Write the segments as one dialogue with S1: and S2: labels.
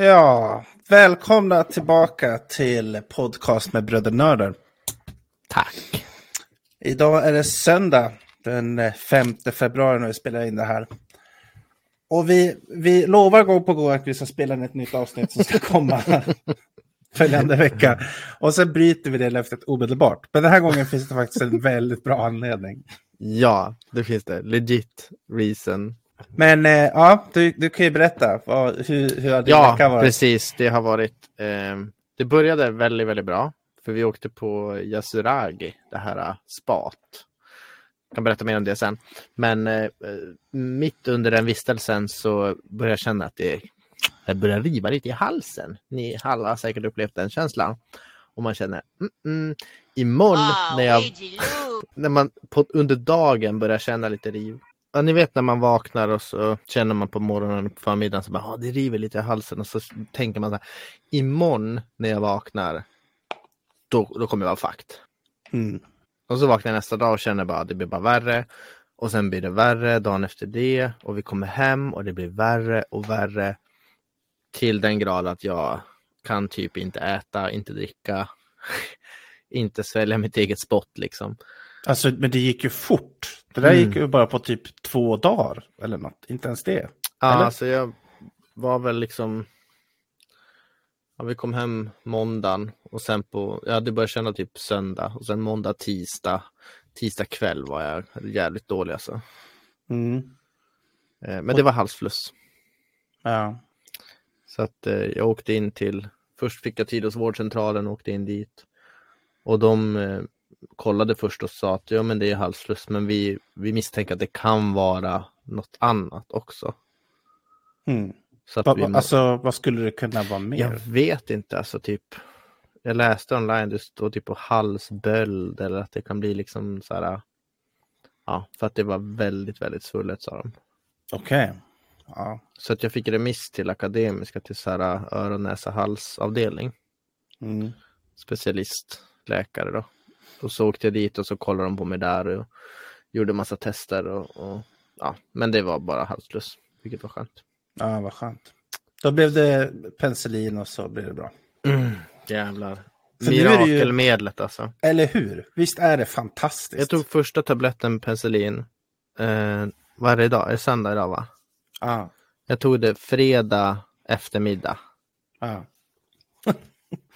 S1: Ja, välkomna tillbaka till podcast med Bröder Nörder.
S2: Tack.
S1: Idag är det söndag den 5 februari när vi spelar in det här. Och vi, vi lovar gång på gång att vi ska spela in ett nytt avsnitt som ska komma följande vecka. Och sen bryter vi det löftet omedelbart. Men den här gången finns det faktiskt en väldigt bra anledning.
S2: Ja, det finns det. Legit reason.
S1: Men eh, ja, du, du kan ju berätta. Vad, hur, hur har din
S2: Ja,
S1: vecka varit?
S2: precis. Det har varit. Eh, det började väldigt, väldigt bra. För vi åkte på Yasuragi, det här uh, spat. Jag kan berätta mer om det sen. Men eh, mitt under den vistelsen så började jag känna att det, det börjar riva lite i halsen. Ni alla har säkert upplevt den känslan. Och man känner, mm, mm, imorgon när jag när man på, under dagen börjar känna lite riv. Ja, ni vet när man vaknar och så känner man på morgonen och på förmiddagen så bara, ah, det river lite i halsen och så tänker man så här, imorgon när jag vaknar, då, då kommer jag vara fakt.
S1: Mm.
S2: Och så vaknar jag nästa dag och känner bara, det blir bara värre. Och sen blir det värre dagen efter det och vi kommer hem och det blir värre och värre. Till den grad att jag kan typ inte äta, inte dricka, inte svälja mitt eget spott liksom.
S1: Alltså, men det gick ju fort. Det där
S2: Mm.
S1: gick ju bara på typ två dagar eller något. Inte ens det.
S2: Ja,
S1: Eller?
S2: alltså jag var väl liksom Ja, vi kom hem måndagen och sen på, ja det började känna typ söndag och sen måndag, tisdag. Tisdag kväll var jag jävligt dålig alltså.
S1: Mm.
S2: Eh, Men det var halsfluss.
S1: Ja.
S2: Så att eh, jag åkte in till, först fick jag tid hos vårdcentralen och åkte in dit. Och de eh, kollade först och sa att ja men det är halsfluss men vi, vi misstänker att det kan vara något annat också.
S1: Mm.
S2: Så
S1: Va,
S2: må-
S1: alltså, vad skulle det kunna vara mer?
S2: Jag vet inte, alltså typ. Jag läste online, det står typ på halsböld eller att det kan bli liksom så här. Ja, för att det var väldigt, väldigt svullet sa de.
S1: Okej. Ja.
S2: Så att jag fick remiss till akademiska till så här öron, näsa, halsavdelning.
S1: Mm.
S2: Specialistläkare då. Och så åkte jag dit och så kollade de på mig där och gjorde massa tester och, och ja, men det var bara halsfluss, vilket var skönt.
S1: Ja, vad skönt. Då blev det penicillin och så blev det bra.
S2: Jävlar.
S1: Nu är det ju-
S2: Mirakelmedlet alltså.
S1: Eller hur? Visst är det fantastiskt?
S2: Jag tog första tabletten penicillin. Eh, vad är det idag? Är det söndag idag va?
S1: Ja.
S2: Jag tog det fredag eftermiddag.
S1: Ja.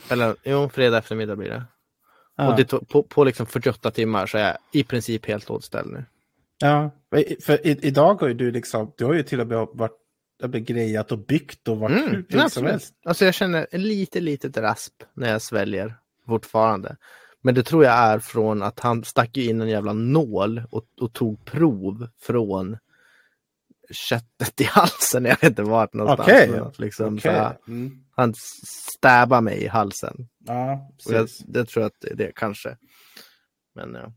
S2: Eller jo, fredag eftermiddag blir det.
S1: Ja.
S2: Och det tog, på, på liksom 48 timmar så är jag i princip helt åtställd nu.
S1: ja. För i, idag har ju du liksom, du har ju till och med varit jag blev grejat och byggt och varit hur
S2: Mm,
S1: pigg som helst.
S2: Alltså jag känner lite, litet rasp när jag sväljer fortfarande. Men det tror jag är från att han stack in en jävla nål och, och tog prov från köttet i halsen. Jag vet inte vart någonstans. Men att Liksom, så här,
S1: Mm.
S2: han stäbar mig i halsen.
S1: Ja,
S2: Och jag,
S1: precis.
S2: det tror jag att det är det kanske. Men ja.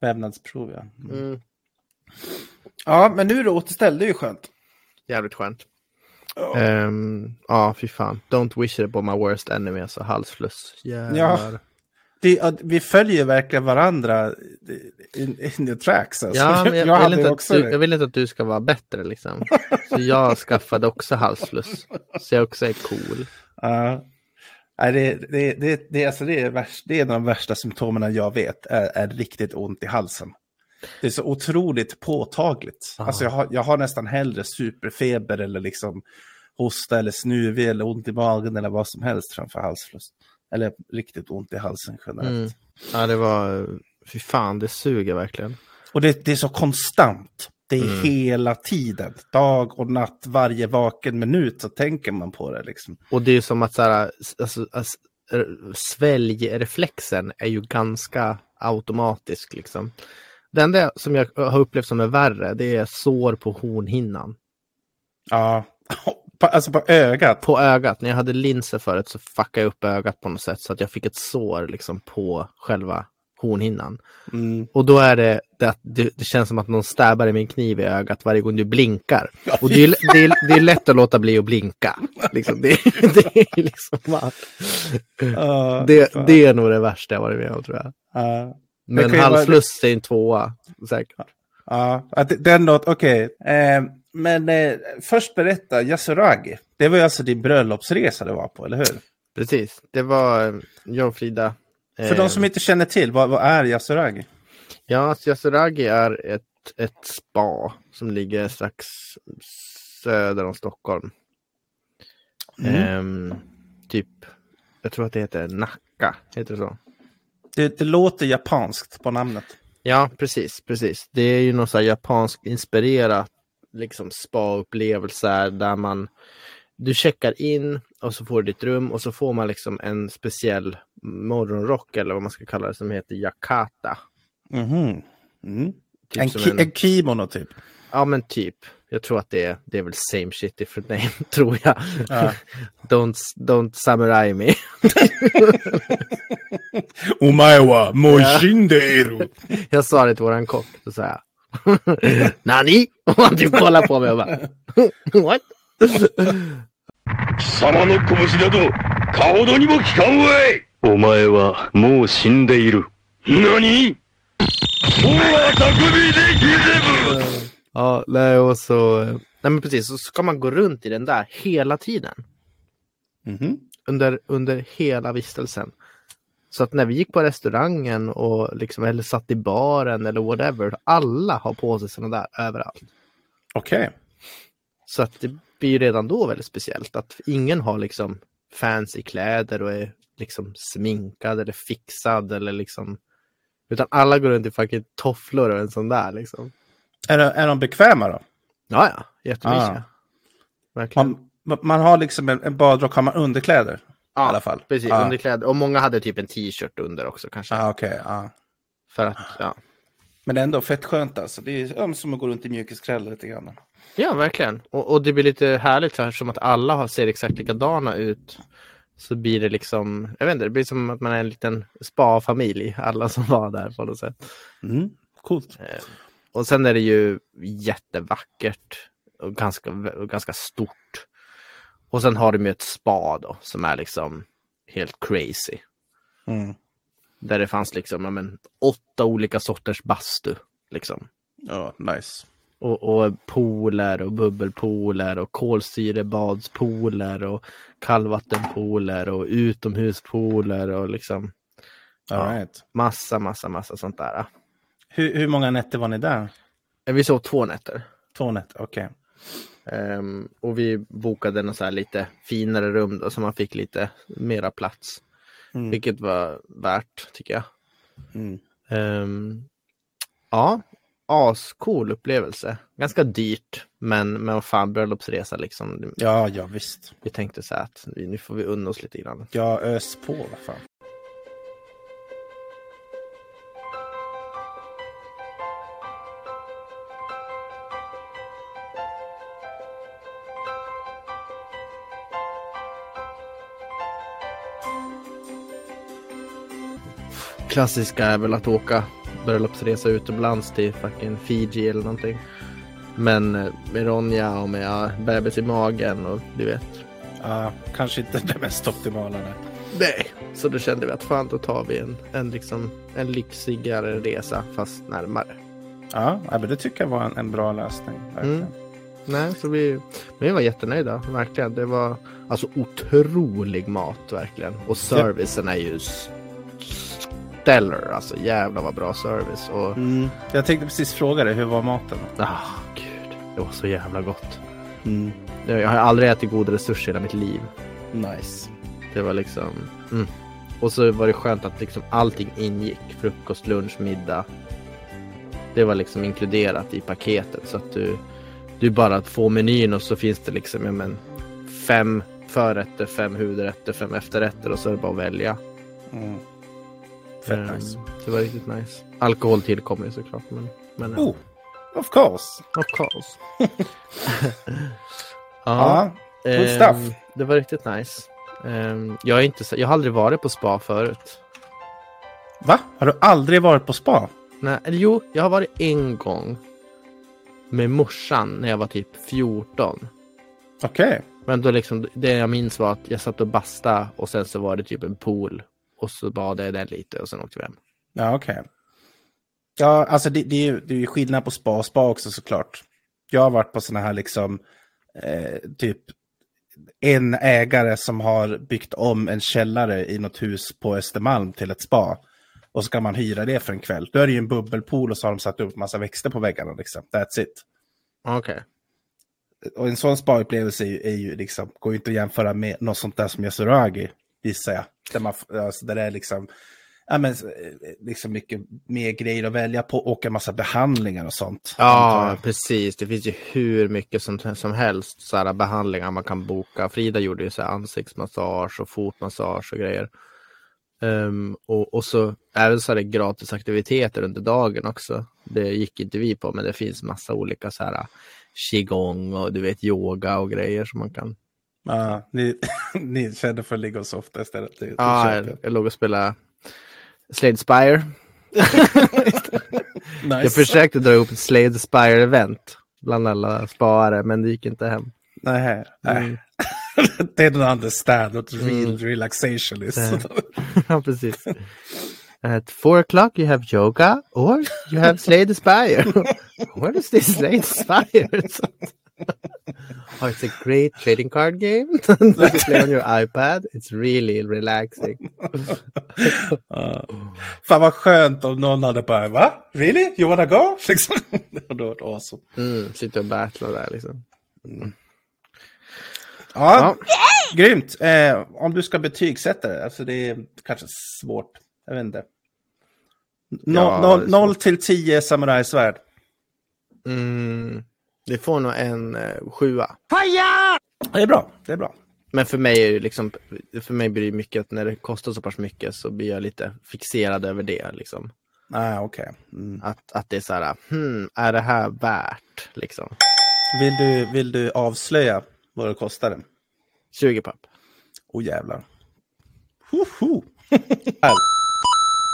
S1: Vävnadsprov, ja. Mm.
S2: Mm,
S1: Ja, men nu är det återställd, det är ju skönt.
S2: Jävligt skönt.
S1: Ja.
S2: Ehm, ja, fy fan. Don't wish it upon my worst enemy, alltså halsfluss. Jävlar.
S1: Det, ja, vi följer verkligen varandra in, in the tracks. Alltså.
S2: Ja, jag,
S1: jag
S2: vill inte du,
S1: det.
S2: jag vill inte att du ska vara bättre liksom. Så jag skaffade också halsfluss. Så jag också är cool.
S1: Ja. Nej, det, det, det, det, alltså det, är värst, det är en av de värsta symptomen jag vet, är, är riktigt ont i halsen. Det är så otroligt påtagligt.
S2: Ja.
S1: Alltså jag, har, jag har nästan hellre superfeber eller liksom hosta eller snuvig eller ont i magen eller vad som helst framför halsfluss. Eller riktigt ont i halsen generellt.
S2: Mm. Ja, det var, fy fan, det suger verkligen.
S1: Och det, det är så konstant. Det är
S2: Mm.
S1: hela tiden. Dag och natt, varje vaken minut så tänker man på det. Liksom.
S2: Och det är som att så här, alltså, alltså, sväljreflexen är ju ganska automatisk liksom. Det enda som jag har upplevt som är värre, det är sår på hornhinnan.
S1: Ja, på, alltså på ögat.
S2: På ögat, när jag hade linser förut så fuckade jag upp ögat på något sätt så att jag fick ett sår liksom på själva hornhinnan.
S1: Mm.
S2: Och då är det, det att det, det känns som att någon stäbar i min kniv i ögat varje gång du blinkar. Och det är, det, är, det är lätt att låta bli att blinka. Liksom, det, är liksom bara, det, det är nog det värsta jag varit med om tror jag.
S1: Ja.
S2: Men
S1: vara-
S2: halsfluss är en tvåa säkert.
S1: Ja, att det- låt, okej. Eh, men eh, först berätta, Yasuragi. Det var ju alltså din bröllopsresa du var på, eller hur?
S2: Precis, det var eh, jag och Frida.
S1: För
S2: eh,
S1: de som inte känner till, vad, vad är Yasuragi?
S2: Ja, alltså Yasuragi är ett, ett spa som ligger strax söder om Stockholm.
S1: Mm.
S2: Ehm, typ, jag tror att det heter Nacka, heter det så?
S1: Det, det låter japanskt på namnet.
S2: Ja, precis, precis. Det är ju något så japanskt inspirerat liksom spa-upplevelser där man du checkar in och så får du ditt rum och så får man liksom en speciell morgonrock eller vad man ska kalla det som heter yakata.
S1: Mhm. Mm.
S2: Typ
S1: En, ki- en kimono typ.
S2: Ja men typ. Jag tror att det är, det är väl same shit different name, tror jag.
S1: Ja.
S2: don't, don't samurai me.
S1: Omae wa moshinderu.
S2: Jag sa det till våran kock, så sa jag. Nani? Och han typ kollar på mig och bara. What?
S3: 貴様の拳など、顔どにも効かんわいお前はもう死んでいる。何そうは匠でギゼブ
S2: Ja, nej och så. Nej men precis, så ska man gå runt i den där hela tiden.
S1: Mhm.
S2: Under, under hela vistelsen. Så att när vi gick på restaurangen och liksom, eller satt i baren eller whatever, alla har på sig sådana där överallt.
S1: Okej.
S2: Så att det blir ju redan då väldigt speciellt att ingen har liksom fancy kläder och är liksom sminkad eller fixad eller liksom utan alla går runt i fucking tofflor och en sån där liksom.
S1: Är, de- är de bekväma då?
S2: Ja, ja, jättemysiga. Verkligen.
S1: Man, man- har liksom en, en badrock, har man underkläder? I alla fall.
S2: Precis,
S1: Ja.
S2: underkläder. Och många hade typ en t-shirt under också kanske.
S1: Ah, okej, ja.
S2: För att, ja.
S1: Men ändå fett skönt alltså. Det är ja, som att gå runt i mjukiskläder lite grann.
S2: Ja, verkligen. Och, och det blir lite härligt här som att alla ser exakt likadana ut. Så blir det liksom, jag vet inte, det blir som att man är en liten spa-familj, alla som var där på något sätt.
S1: Mm. Coolt.
S2: Och sen är det ju jättevackert och ganska, och ganska stort. Och sen har de ju ett spa då som är liksom helt crazy.
S1: Mm.
S2: Där det fanns liksom ja, men, åtta olika sorters bastu. Liksom.
S1: Ja, nice.
S2: Och, och pooler och bubbelpooler och kolsyrebadspooler och kallvattenpooler och utomhuspooler och liksom Ja.
S1: right.
S2: massa, massa, massa sånt där.
S1: Hur, hur många nätter var ni där?
S2: Vi sov två nätter.
S1: Två nätter, okej.
S2: Ehm, och vi bokade något så lite finare rum då, så man fick lite mera plats.
S1: Mm.
S2: Vilket var värt tycker jag.
S1: Mm.
S2: Ehm, ja, ascool upplevelse. Ganska dyrt, men, men vad fan bröllopsresa liksom.
S1: Ja, ja visst.
S2: Vi tänkte så här att nu får vi unna oss lite grann.
S1: Ja, ös på vad fan.
S2: Klassiska är väl att åka bröllopsresa utomlands till fucking Fiji eller någonting. Men eh, med Ronja och med bebis i magen och du vet.
S1: Ja, kanske inte det mest optimala. där.
S2: Nej. Så då kände vi att fan då tar vi en, en, liksom, en lyxigare resa fast närmare.
S1: Ja, ja, men det tycker jag var en, en bra lösning. Verkligen.
S2: Mm. Nej, så vi, men vi var jättenöjda, verkligen. Det var alltså otrolig mat, verkligen. Och servicen är ju stellar, alltså jävlar vad bra service. Och
S1: Mm. Jag tänkte precis fråga dig, hur var maten?
S2: ah, gud, det var så jävla gott.
S1: Mm.
S2: Jag har aldrig ätit goda resurser i hela mitt liv.
S1: Nice.
S2: Det var liksom, mm. Och så var det skönt att liksom allting ingick. Frukost, lunch, middag. Det var liksom inkluderat i paketet så att du, du bara får menyn och så finns det liksom ja, men, fem förrätter, fem huvudrätter, fem efterrätter och så är det bara att välja.
S1: Mm. Fett
S2: Ehm,
S1: nice.
S2: Det var riktigt nice. Alkohol tillkommer ju såklart. Men, men
S1: Oh, of course.
S2: of course.
S1: Ja, good
S2: ehm,
S1: stuff.
S2: Det var riktigt nice. Ehm, jag, är inte, jag har aldrig varit på spa förut.
S1: Va? Har du aldrig varit på spa?
S2: Nej, eller jo, jag har varit en gång med morsan när jag var typ 14.
S1: Okej.
S2: Men då liksom, det jag minns var att jag satt och basta och sen så var det typ en pool. Och så badade jag där lite och sen åkte vi hem.
S1: Ja, okej. Ja, alltså det, det, är ju, det är ju skillnad på spa och spa också såklart. Jag har varit på sådana här liksom, eh, typ en ägare som har byggt om en källare i något hus på Östermalm till ett spa. Och så kan man hyra det för en kväll. Då är det ju en bubbelpool och så har de satt upp massa växter på väggarna. Liksom. That's it.
S2: Okej.
S1: Och en sån spa-upplevelse är ju, är ju liksom, går ju inte att jämföra med något sånt där som Yasuragi, gissar jag. Där, man, alltså, där det är liksom, ja, men, liksom mycket mer grejer att välja på och en massa behandlingar och sånt.
S2: Ja, precis. Det finns ju hur mycket som, som helst så här, behandlingar man kan boka. Frida gjorde ju så här, ansiktsmassage och fotmassage och grejer. Um, och, och så även så här gratisaktiviteter under dagen också. Det gick inte vi på, men det finns massa olika så här qigong och du vet yoga och grejer som man kan.
S1: Ja, ni, ni kände för att ligga och softa istället.
S2: Ja, jag,
S1: jag.
S2: låg och spelade Slade Spire.
S1: nice.
S2: Jag försökte dra ihop ett Slade Spire event bland alla sparare, men det gick inte hem.
S1: Nej, nej.
S2: Mm.
S1: they don't understand what real
S2: Mm.
S1: relaxation is.
S2: Ja, precis. At four o'clock you have yoga or you have Slay the Spire. What is this Slay the Spire? Oh, it's a great trading card game that you play on your iPad. It's really relaxing.
S1: Ja. Fan vad skönt om någon hade bara, va? Really? You wanna go? Liksom. Det hade varit awesome.
S2: Mm, sitta och battla där liksom.
S1: Ja, grymt. Eh, om du ska betygsätta det, alltså det är kanske svårt. Jag vet inte. No,
S2: Ja,
S1: noll till 10 samurajsvärd.
S2: Mm, det får nog en eh, sjua.
S1: Det är bra, det är bra.
S2: Men för mig är det liksom, för mig blir det mycket att när det kostar så pass mycket så blir jag lite fixerad över det liksom.
S1: Ah, okej. Mm.
S2: Att, att det är så här, hmm, är det här värt liksom?
S1: Vill, du, vill du avslöja vad det kostade?
S2: 20 papp.
S1: Åh oh, jävlar. Hoho.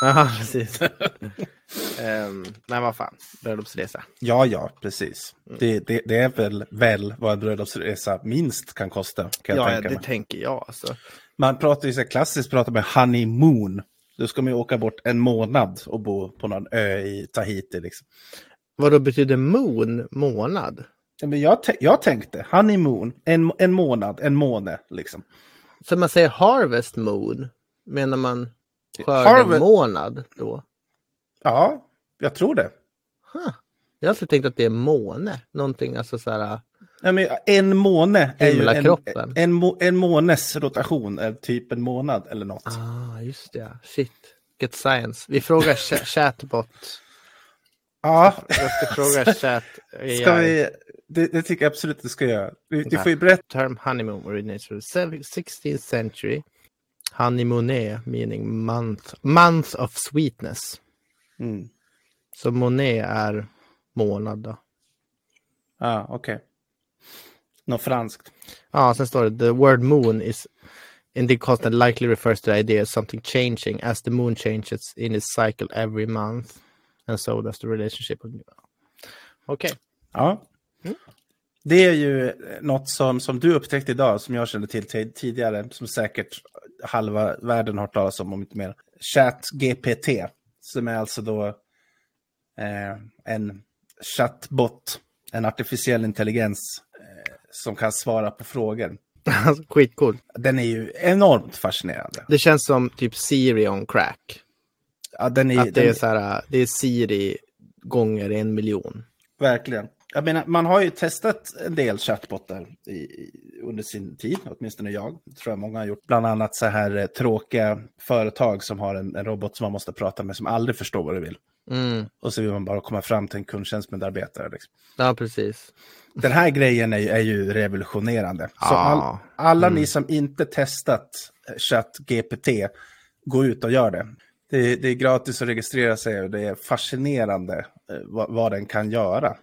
S2: Jaha, precis. um, men vad fan, bröllopsresa.
S1: Ja, ja, precis. Det, det, det är väl, väl vad en bröllopsresa minst kan kosta. Kan jag
S2: Ja, det
S1: mig.
S2: tänker jag alltså.
S1: Man pratar ju så klassiskt pratar med honeymoon. Då ska man ju åka bort en månad och bo på någon ö i Tahiti. Liksom.
S2: Vad då betyder moon, månad?
S1: Ja, Men jag, jag tänkte honeymoon, en, en månad, en måne liksom.
S2: Så man säger harvest moon, menar man skördemånad då?
S1: Ja, jag tror det.
S2: Huh. Jag har alltid tänkt att det är måne, någonting alltså så här.
S1: Ja, men en måne är ju en, en, må, en månes rotation, är typ en månad eller något.
S2: Ah, just det. Shit. Get science. Vi frågar ch- chatbot.
S1: Ja,
S2: Jag ska fråga chat.
S1: ska vi, det, det tycker jag absolut att du ska göra. Du, du får ju berätta.
S2: term honeymoon originates from the sev- 16th century. Honeymoon meaning month, month of sweetness.
S1: Mm.
S2: Så monet är månad då.
S1: Ja, okej. Något franskt.
S2: Ja, sen står det the word moon is in the constant likely refers to the idea of something changing as the moon changes in its cycle every month. And so does the relationship. Okej.
S1: Ja. Det är ju något som, som du upptäckte idag, som jag kände till tidigare, som säkert halva världen har hört talas om, om inte mer. ChatGPT, som är alltså då eh, en chatbot, en artificiell intelligens eh, som kan svara på frågor.
S2: Skitcool.
S1: Den är ju enormt fascinerande.
S2: Det känns som typ Siri on crack.
S1: Ja, den är,
S2: Att det
S1: den,
S2: är så här, det är Siri gånger en miljon.
S1: Verkligen. Jag menar, man har ju testat en del chatbottar i, under sin tid, åtminstone jag. tror jag många har gjort. Bland annat så här eh, tråkiga företag som har en, en robot som man måste prata med som aldrig förstår vad du vill.
S2: Mm.
S1: Och så vill man bara komma fram till en kundtjänstmedarbetare. Liksom.
S2: Ja, precis.
S1: Den här grejen är, ju- är ju revolutionerande. Så
S2: Ja.
S1: all, alla ni som inte testat eh, ChatGPT, gå ut och gör det. Det, det är gratis att registrera sig och det är fascinerande eh, vad, vad den kan göra.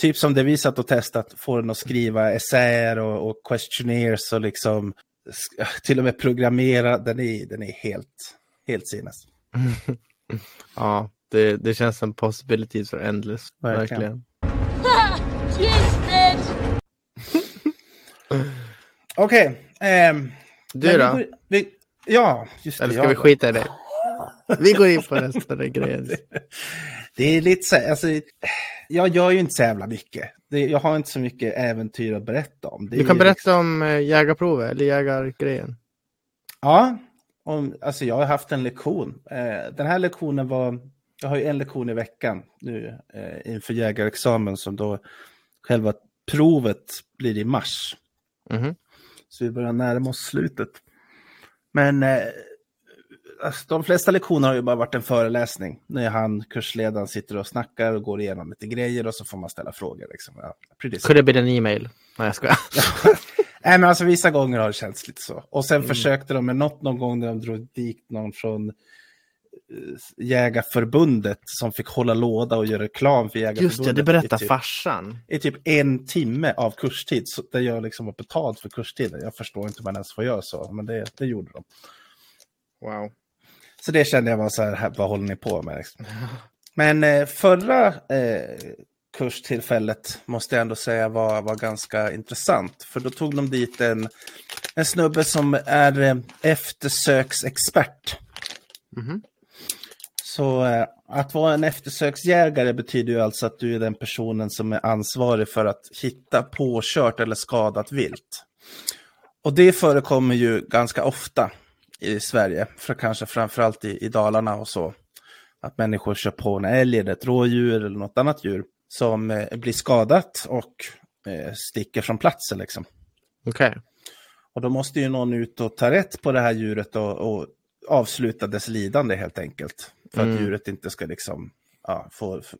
S1: Typ som det vi satt och testat, får den att skriva essäer och, och questionnaires och liksom till och med programmera. Den är, den är helt, helt sinnes.
S2: Ja, det, det känns som possibilities are endless.
S1: Verkligen.
S2: Verkligen.
S4: Cheers, bitch!
S1: Okej. ehm,
S2: Du
S1: vi
S2: då?
S1: går- Vi, ja, just det.
S2: Eller ska
S1: jag
S2: vi skita i det? Vi går in på nästa grej.
S1: Det är lite så här, alltså, jag gör ju inte så jävla mycket. Det, jag har inte så mycket äventyr att berätta om. Det
S2: Du kan berätta
S1: liksom-
S2: om eh, jägarprovet eller jägargrejen.
S1: Ja, om, alltså jag har haft en lektion. Eh, den här lektionen var, jag har ju en lektion i veckan nu eh, inför jägarexamen som då själva provet blir i mars.
S2: Mhm.
S1: Så vi börjar närma oss slutet. Men eh, alltså, de flesta lektioner har ju bara varit en föreläsning. När han, kursledaren, sitter och snackar och går igenom lite grejer och så får man ställa frågor. Liksom. Ja,
S2: have been an email. Nej, jag skojar.
S1: Nej, men alltså vissa gånger har det känts lite så. Och
S2: Mm.
S1: sen försökte de med något någon gång när de drog dit någon från eh, Jägarförbundet som fick hålla låda och göra reklam för Jägarförbundet.
S2: Just det, det berättar
S1: typ,
S2: farsan.
S1: I typ en timme av kurstid, så där jag liksom var betald för kurstiden. Jag förstår inte hur man ens får göra så, men det, det gjorde de.
S2: Wow.
S1: Så det kände jag var så här, vad håller ni på med? Liksom. Men eh, förra eh, kurstillfället måste jag ändå säga var, var ganska intressant. För då tog de dit en, en snubbe som är eh, eftersöksexpert.
S2: Mhm.
S1: Så eh, att vara en eftersöksjägare betyder ju alltså att du är den personen som är ansvarig för att hitta påkört eller skadat vilt. Och det förekommer ju ganska ofta i Sverige, för kanske framförallt i, i Dalarna och så. Att människor kör på en älg eller ett rådjur eller något annat djur som eh, blir skadat och eh, sticker från platsen liksom.
S2: Okej.
S1: Och då måste ju någon ut och ta rätt på det här djuret och, och avsluta dess lidande helt enkelt. För
S2: Mm.
S1: att djuret inte ska liksom ja, få f-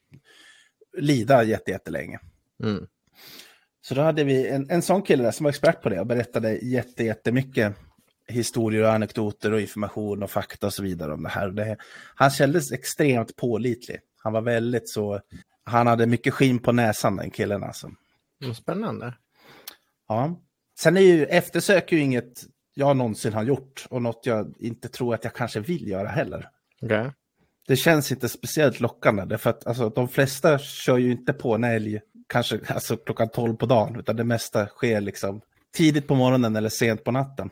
S1: lida jätte- jättelänge.
S2: Mm.
S1: Så då hade vi en, en sån kille där som var expert på det och berättade jätte, jättemycket historier och anekdoter och information och fakta och så vidare om det här. Det, han kändes extremt pålitlig. Han var väldigt så, han hade mycket skinn på näsan den killen alltså.
S2: Spännande.
S1: Ja. Sen är ju eftersök ju inget jag någonsin har gjort och något jag inte tror att jag kanske vill göra heller.
S2: Okej.
S1: Det känns inte speciellt lockande, därför att alltså, de flesta kör ju inte på en älg kanske alltså, klockan 12 på dagen, utan det mesta sker liksom tidigt på morgonen eller sent på natten.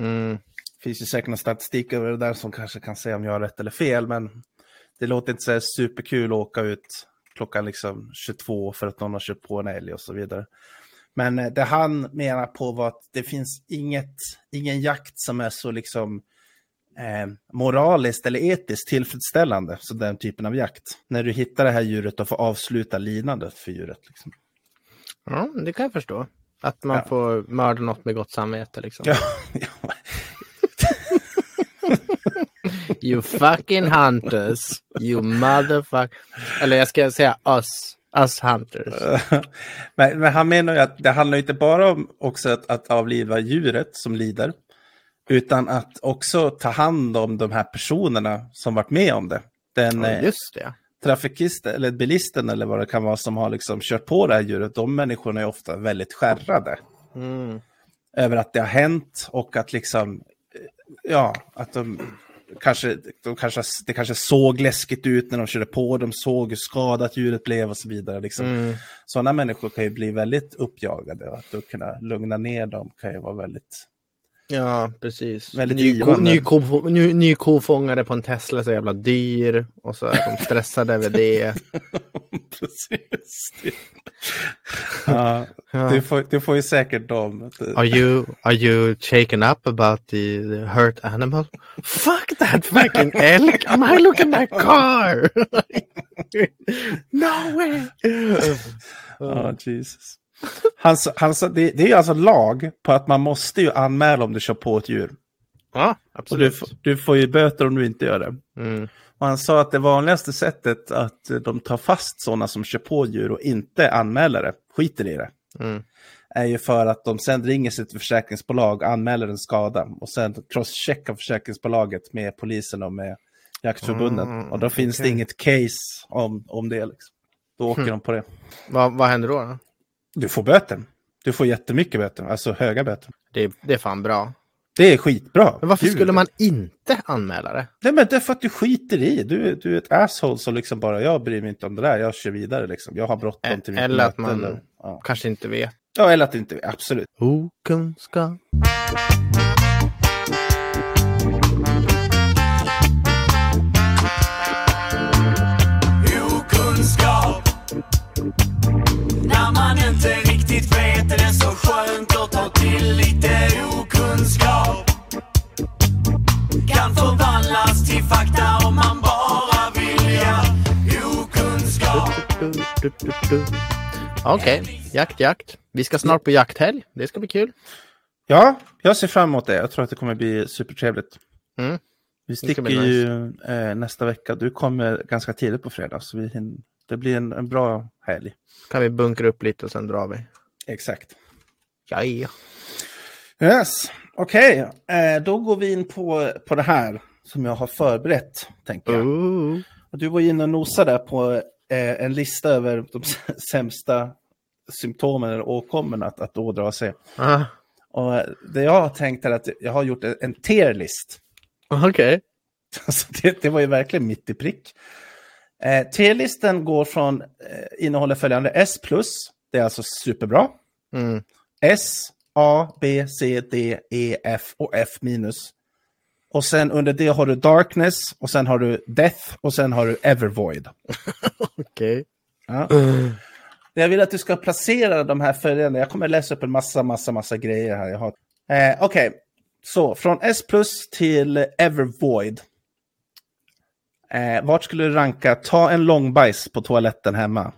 S2: Mm.
S1: Det finns ju säkert någon statistik över det där som kanske kan säga om jag har rätt eller fel, men det låter inte så superkul att åka ut klockan liksom 22 för att någon har kört på en älg och så vidare. Men eh, det han menar på var att det finns inget, ingen jakt som är så liksom eh, moraliskt eller etiskt tillfredsställande som den typen av jakt. När du hittar det här djuret och får avsluta lidandet för djuret. Liksom.
S2: Ja, det kan jag förstå. Att man
S1: Ja.
S2: får mörda något med gott samvete liksom.
S1: Ja.
S2: You fucking hunters. You motherfuck... Eller jag ska säga us. Us hunters.
S1: men, men han menar ju att det handlar inte bara om också att, att avliva djuret som lider, utan att också ta hand om de här personerna som varit med om det. Den
S2: Ja,
S1: eh,
S2: just det.
S1: Trafikisten eller bilisten eller vad det kan vara som har liksom kört på det här djuret, de människorna är ofta väldigt skärrade
S2: Mm.
S1: över att det har hänt och att liksom, eh, ja, att de kanske, de kanske, det kanske såg läskigt ut när de körde på, de såg hur skadat djuret blev och så vidare. Liksom.
S2: Mm.
S1: Sådana människor kan ju bli väldigt uppjagade och att kunna lugna ner dem kan ju vara väldigt...
S2: Ja, precis.
S1: Väldigt
S2: ny, ko, ny, ko, ny, ny kofångare på en Tesla så jävla dyr. Och så är de stressade över det.
S1: Precis. ja,
S2: Ja.
S1: du, får, du får ju säkert dem.
S2: Are you, are you shaken up about the, the hurt animal? Fuck that fucking elk! Am I looking at my car? no way!
S1: Ja, Jesus. Han, sa- han, sa- det, det är ju alltså lag på att man måste ju anmäla om du kör på ett djur.
S2: Ja,
S1: du,
S2: absolut.
S1: får- du får ju böter om du inte gör det.
S2: Mm.
S1: Och han sa att det vanligaste sättet att de tar fast sådana som kör på djur och inte anmäler det, skiter i det,
S2: Mm.
S1: är ju för att de sen ringer sitt försäkringsbolag, anmäler en skada och sen crosscheckar försäkringsbolaget med polisen och med jaktförbundet.
S2: Mm,
S1: och då finns det
S2: okej.
S1: inget case om, om det. Liksom. Då åker
S2: Hmm.
S1: de på det.
S2: Vad, vad händer då? då?
S1: Du får böter. Du får jättemycket böter, alltså höga böter.
S2: Det, det är fan bra.
S1: Det är skitbra.
S2: Men varför
S1: Gud.
S2: skulle man inte anmäla det?
S1: Nej, men det är för att du skiter i. Du, du är ett asshole som liksom bara, jag bryr mig inte om det där, jag kör vidare liksom. Jag har bråttom till mitt
S2: Eller att
S1: möte,
S2: man-
S1: Eller, ja.
S2: Kanske inte vet.
S1: ja, eller att det inte, absolut.
S2: Okunskap.
S5: Okunskap okunskap Kan förvandlas till fakta om man bara vill ja Okunskap.
S2: Okej, jakt, jakt. Vi ska snart på jakthelg. Det ska bli kul.
S1: Ja, jag ser fram emot det. Jag tror att det kommer bli supertrevligt.
S2: Mm.
S1: Vi sticker
S2: bli
S1: ju eh, nästa vecka. Du kommer ganska tidigt på fredag, så vi det blir en, en bra helg.
S2: Kan vi bunkra upp lite och sen drar vi.
S1: Exakt.
S2: Ja, ja.
S1: Yes, okej. Eh, då går vi in på, på det här som jag har förberett, tänker jag.
S2: Ooh.
S1: Du var inne och nosade på eh, en lista över de sämsta symptomen eller åkommorna att, att ådra sig.
S2: Ah,
S1: Och eh, det jag har tänkt är att jag har gjort en, tier-list.
S2: Okej.
S1: Alltså det, det var ju verkligen mitt i prick. Eh, T-listen går från, eh, innehåller följande S+, det är alltså superbra.
S2: Mm.
S1: S, A, B, C, D, E, F och F minus. Och sen under det har du Darkness och sen har du Death och sen har du Evervoid.
S2: Okej.
S1: Ja. Jag vill att du ska placera de här följande. Jag kommer läsa upp en massa, massa, massa grejer här. Har... eh, Okej, så från S plus till Evervoid. Eh, vart skulle du ranka? Ta en långbajs på toaletten hemma.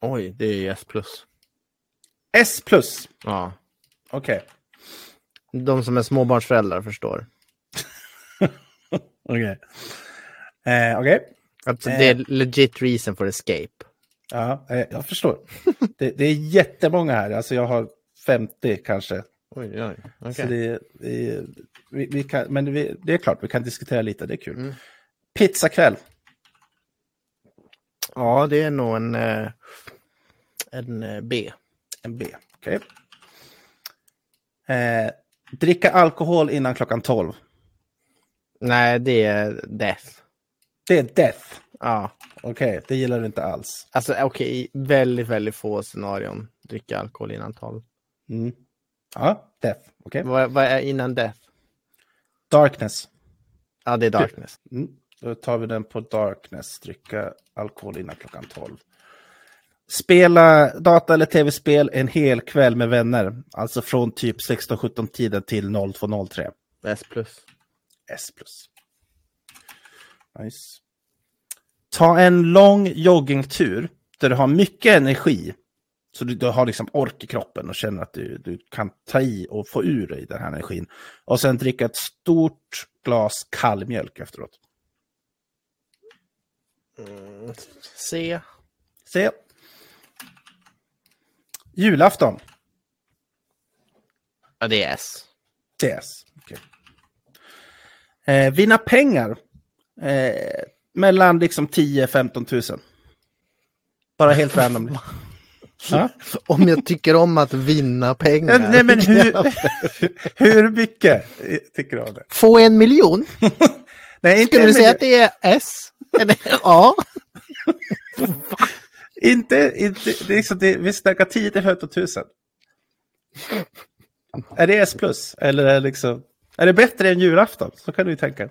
S2: Oj, det är S plus.
S1: S plus.
S2: Ja.
S1: Okej.
S2: De som är småbarnsföräldrar förstår.
S1: Okej. Eh, Okej.
S2: Alltså,
S1: Eh.
S2: Det är legit reason for escape.
S1: Ja, eh, jag förstår. det, det är jättemånga här. Alltså jag har 50 kanske.
S2: Oj, oj.
S1: Så
S2: Okej.
S1: det, det, vi, vi kan, men vi, det är klart, vi kan diskutera lite. Det är kul.
S2: Mm.
S1: Pizzakväll.
S2: Ja, det är nog en, eh, en eh, B.
S1: En B. Okej. Eh, dricka alkohol innan klockan 12.
S2: Nej, det är death.
S1: Det är death.
S2: Ja.
S1: Okej, det gillar du inte alls.
S2: Alltså okej, i väldigt, väldigt få scenarion dricka alkohol innan 12.
S1: Mm. Ja, death. Okej.
S2: Vad, vad är innan death?
S1: Darkness.
S2: Ja, det är darkness.
S1: Mm. Då tar vi den på darkness. Dricka alkohol innan klockan 12. Spela data eller tv-spel en hel kväll med vänner. Alltså från typ 16-17 tiden till 02.03.
S2: S.
S1: S+. Nice. Ta en lång joggingtur där du har mycket energi. Så du, du har liksom ork i kroppen och känner att du, du kan ta i och få ur dig den här energin. Och sen dricka ett stort glas kall mjölk efteråt.
S2: C.
S1: Se. Julafton.
S2: Ja, det är S.
S1: CS. Okej. Eh, vinna pengar. Eh, mellan liksom 10-15 000. Bara helt random. ja?
S2: Om jag tycker om att vinna pengar.
S1: Nej, men hur, hur mycket tycker du om det?
S2: Få en miljon?
S1: Nej, inte
S2: Skulle du säga att det är S? Eller A?
S1: Inte, inte, det är liksom, det, vi snackar 10 till 15 000. Är det S plus? Eller är det, liksom, är det bättre än julafton? Så kan du ju tänka.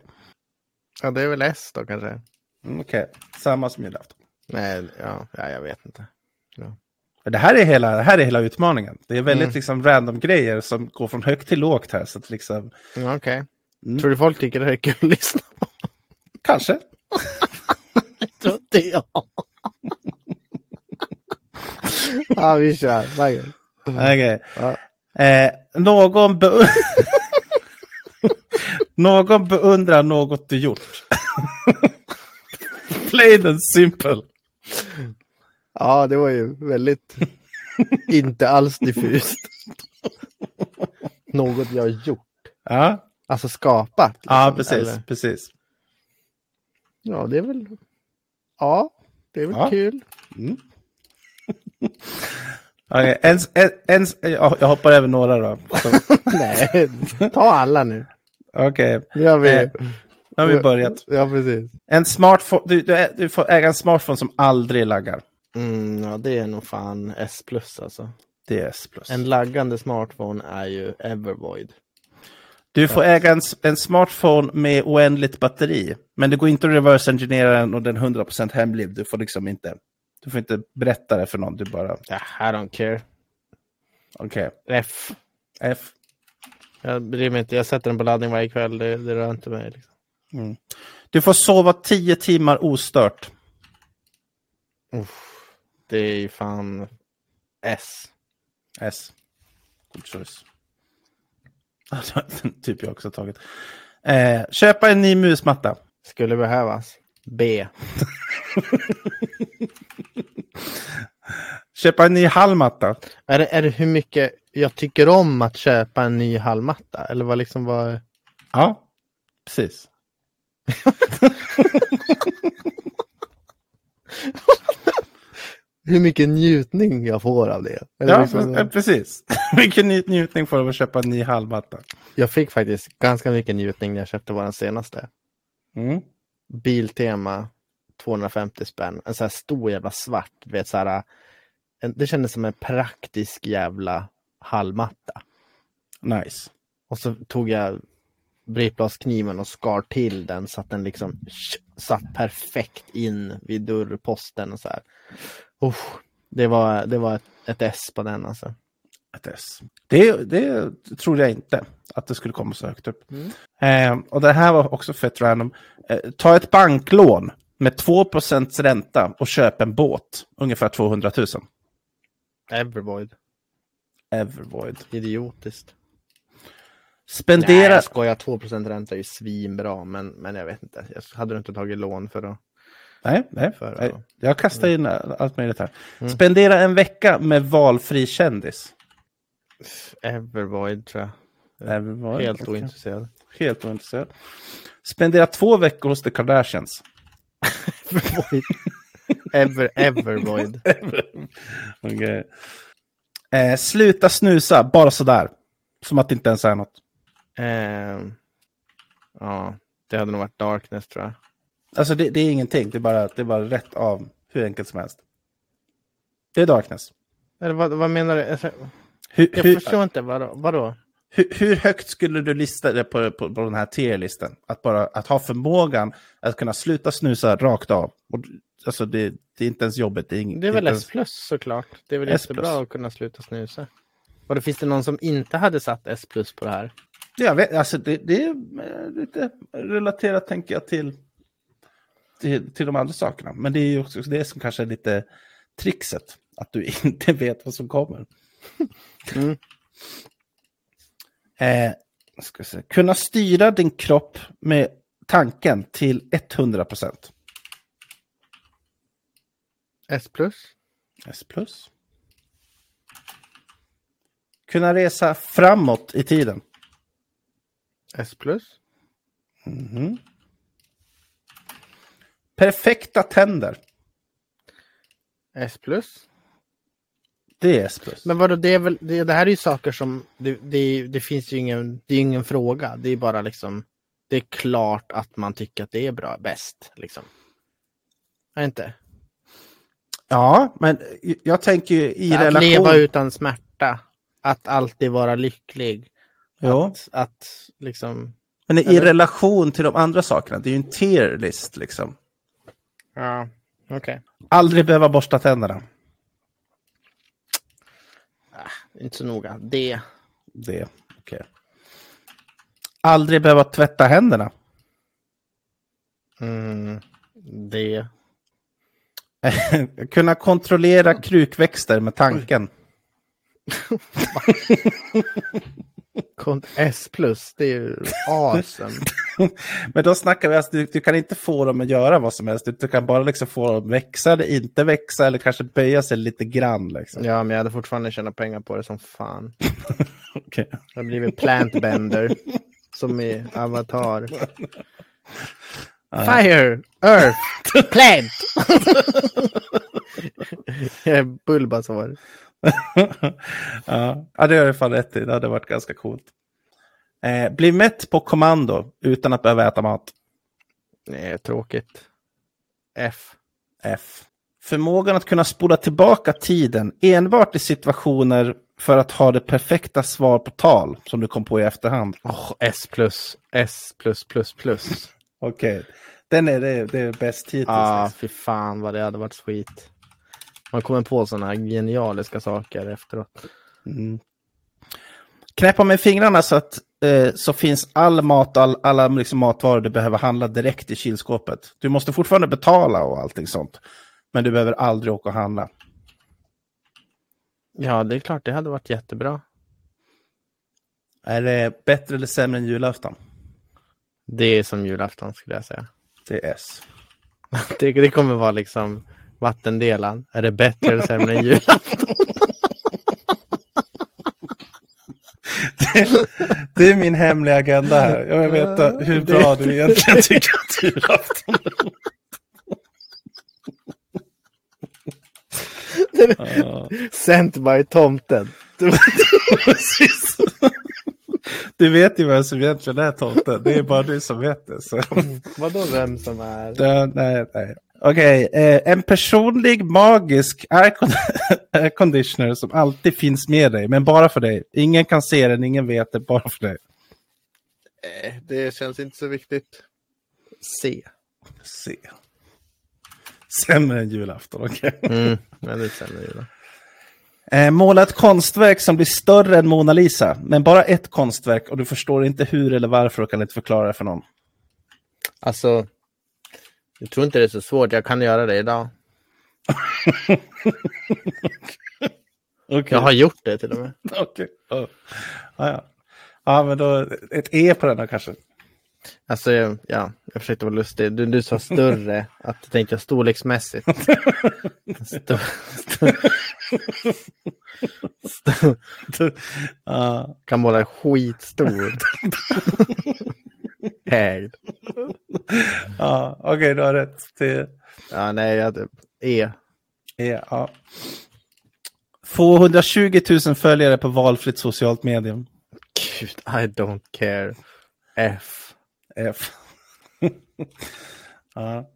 S2: Ja, det är väl S då kanske.
S1: Mm, Okej, samma som julafton.
S2: Nej, ja, ja jag vet inte.
S1: Men Det här är hela, det här är hela utmaningen. Det är väldigt
S2: Mm.
S1: liksom random grejer som går från högt till lågt här. Så att liksom,
S2: Ja, Okej.
S1: Mm.
S2: Tror du folk tycker det här är kul att lyssna på?
S1: kanske.
S2: Tror inte jag. ja, vi kör. Okej. Ja.
S1: Eh, någon, be någon beundrar något du gjort. Plain and simple.
S2: Ja, det var ju väldigt inte alls diffust. Något jag har gjort.
S1: Ja,
S2: Alltså skapat.
S1: ja
S2: liksom,
S1: precis.
S2: eller?
S1: precis.
S2: Ja, det är väl... Ja, det är väl
S1: Ja.
S2: kul.
S1: Okej, en, en, en, ja, jag hoppar över några då.
S2: Nej, ta alla nu.
S1: Okej,
S2: Nu har vi...
S1: Eh, nu har vi börjat.
S2: Ja, precis.
S1: En smartphone, du, du, du får äga en smartphone som aldrig laggar.
S2: Mm, ja, det är nog fan S plus alltså.
S1: Det är S+.
S2: En laggande smartphone är ju Evervoid.
S1: Du får äga en, en smartphone med oändligt batteri. Men det går inte att reverse engineera den och den är 100% hemliv. Du får liksom inte, du får inte berätta det för någon. Du bara,
S2: Ja, I don't care.
S1: okej,
S2: F.
S1: F.
S2: Jag bryr mig inte. Jag sätter den på laddning varje kväll. Det, det rör inte mig. Liksom.
S1: Du får sova 10 timmar ostört.
S2: Uff, det är ju fan S.
S1: S. Good choice. Den typ jag också tagit. Eh, köpa en ny musmatta.
S2: Skulle behövas. B.
S1: Köpa en ny hallmatta.
S2: Är det, är det hur mycket jag tycker om att köpa en ny hallmatta? Eller vad liksom var...
S1: Ja, precis.
S2: Hur mycket njutning jag får av det. Eller
S1: Ja,
S2: liksom,
S1: eh, precis. Vilken njutning får du av att köpa en ny hallmatta.
S2: jag fick faktiskt ganska mycket njutning när jag köpte vår senaste.
S1: Mm.
S2: Biltema 250 spänn. En sån här stor jävla svart. du Vet, så här, en, det kändes som en praktisk jävla hallmatta.
S1: Nice.
S2: Och så tog jag britblaskniven och skar till den så att den liksom satt perfekt in vid dörrposten. Och så här. Uff, det var, det var ett, ett S på den alltså.
S1: Ett S. Det, det tror jag inte att det skulle komma så högt upp. Eh, och det här var också fett random. Eh, ta ett banklån med 2% ränta och köp en båt. Ungefär 200 000.
S2: Evervoid.
S1: Evervoid.
S2: Idiotiskt.
S1: Spendera...
S2: Nej, jag skojar. 2% ränta är ju svinbra, men, men jag vet inte. Jag hade inte tagit lån för att...
S1: Nej, nej.
S2: För-
S1: nej. Jag kastar in allt möjligt här.
S2: Mm.
S1: Spendera en vecka med valfri kändis.
S2: Evervoid tror jag.
S1: Evervoid.
S2: Helt
S1: okej.
S2: ointresserad.
S1: Helt ointresserad. Spendera två veckor hos The Kardashians.
S2: Evervoid. Ever, Evervoid.
S1: Okej. Eh, sluta snusa, bara sådär. Som att det inte ens är något.
S2: Ehm, ja, det hade nog varit Darkness tror jag.
S1: Alltså det, det är ingenting, det är, bara, det är bara rätt av hur enkelt som helst. Det är darkness.
S2: Eller vad, vad menar du? Alltså,
S1: Hur,
S2: Jag
S1: hur,
S2: förstår inte. Vadå? vadå?
S1: Hur, hur högt skulle du lista det på, på, på den här tierlistan? Att bara att ha förmågan att kunna sluta snusa rakt av. Och, alltså det, det är inte ens jobbigt. Det är, ing-
S2: Det är väl S plus såklart. Det är väl
S1: S+.
S2: jättebra att kunna sluta snusa. Och det finns det någon som inte hade satt S plus på det här?
S1: Jag vet, alltså det, det är eh, lite relaterat tänker jag till, till, till de andra sakerna. Men det är ju också det som kanske är lite trixet. Att du inte vet vad som kommer.
S2: Mm.
S1: Eh, ska se. Kunna styra din kropp med tanken till 100 procent.
S2: S plus?
S1: S plus. Kunna resa framåt i tiden.
S2: S plus?
S1: Mhm. Perfekta tänder.
S2: S plus?
S1: Det är S plus.
S2: Men vadå, det är väl, det, det här är ju saker som, det, det, det finns ju ingen, det är ingen fråga. Det är bara liksom, det är klart att man tycker att det är bra, bäst liksom. Är inte?
S1: Ja, men jag tänker ju i
S2: att
S1: relation...
S2: leva utan smärta. Att alltid vara lycklig.
S1: Jo.
S2: Att, att liksom,
S1: Men i
S2: Eller?
S1: relation till de andra sakerna, det är ju en tier list liksom.
S2: ja, okej.
S1: Aldrig behöva borsta tänderna.
S2: Inte så noga. Det.
S1: Det, okej. Aldrig behöva tvätta händerna.
S2: Mm, det.
S1: Kunna kontrollera krukväxter med tanken.
S2: Kont- S plus, det är ju awesome.
S1: Men då snackar vi alltså, du, du kan inte få dem att göra vad som helst. Du kan bara liksom få dem att växa eller inte växa eller kanske böja sig lite grann. Liksom.
S2: ja, men jag hade fortfarande tjänat pengar på det som fan.
S1: Okej.
S2: Jag har blivit plantbender. som i Avatar. Fire, Earth, Plant! Jag är Bulbasaur.
S1: ja. ja, det har du fan rätt i. Det hade varit ganska coolt. Eh, bli mätt på kommando utan att behöva äta mat.
S2: Nej, tråkigt. F.
S1: F. Förmågan att kunna spola tillbaka tiden enbart i situationer för att ha det perfekta svar på tal som du kom på i efterhand.
S2: Åh, S plus. S plus plus plus.
S1: Okej, den är det, det är bäst hittills.
S2: ah,
S1: liksom.
S2: fy fan vad det hade varit skit. Man kommer på sådana genialiska saker efteråt.
S1: Mm. Knäppa med fingrarna så att eh, så finns all mat, all, alla liksom matvaror du behöver handla direkt i kylskåpet. Du måste fortfarande betala och allting sånt. Men du behöver aldrig åka och handla.
S2: Ja, det är klart, det hade varit jättebra.
S1: Är det bättre eller sämre än julafton?
S2: Det är som julafton skulle jag säga.
S1: Det är S.
S2: Det, det kommer vara liksom vattendelan. Är det bättre eller sämre än julafton?
S1: Det är min hemliga agenda här. Jag vill veta hur bra du egentligen tycker att julafton är.
S2: Sent by tomten.
S1: Du vet ju vem som egentligen är tomten. Det är bara du som vet det. Så.
S2: Vadå vem som är?
S1: Det, nej, nej. Okej, eh, en personlig magisk aircon- airconditioner som alltid finns med dig, men bara för dig. Ingen kan se den, ingen vet det, bara för dig.
S2: Eh, Det känns inte så viktigt. C.
S1: Se. Sämre än julafton, okej.
S2: Mm, men det är sämre julafton.
S1: Eh, måla ett konstverk som blir större än Mona Lisa, men bara ett konstverk och du förstår inte hur eller varför och kan inte förklara det för någon.
S2: Alltså, jag tror inte det är så svårt. Jag kan göra det idag.
S1: Okay.
S2: Jag har gjort det till och med.
S1: Okej. Ja. Ja, ja. ja, men då ett E på den då kanske.
S2: Alltså, ja, jag försökte vara lustig. Du, du sa större, att du tänkte storleksmässigt. Stör, stör,
S1: Ja.
S2: kan måla skitstor. Ägd.
S1: Ja, okej, du har rätt. Det
S2: Ja, nej, jag hade E.
S1: är, ja. Få 120 000 följare på valfritt socialt medium.
S2: Gud, I don't care. F.
S1: F. ja.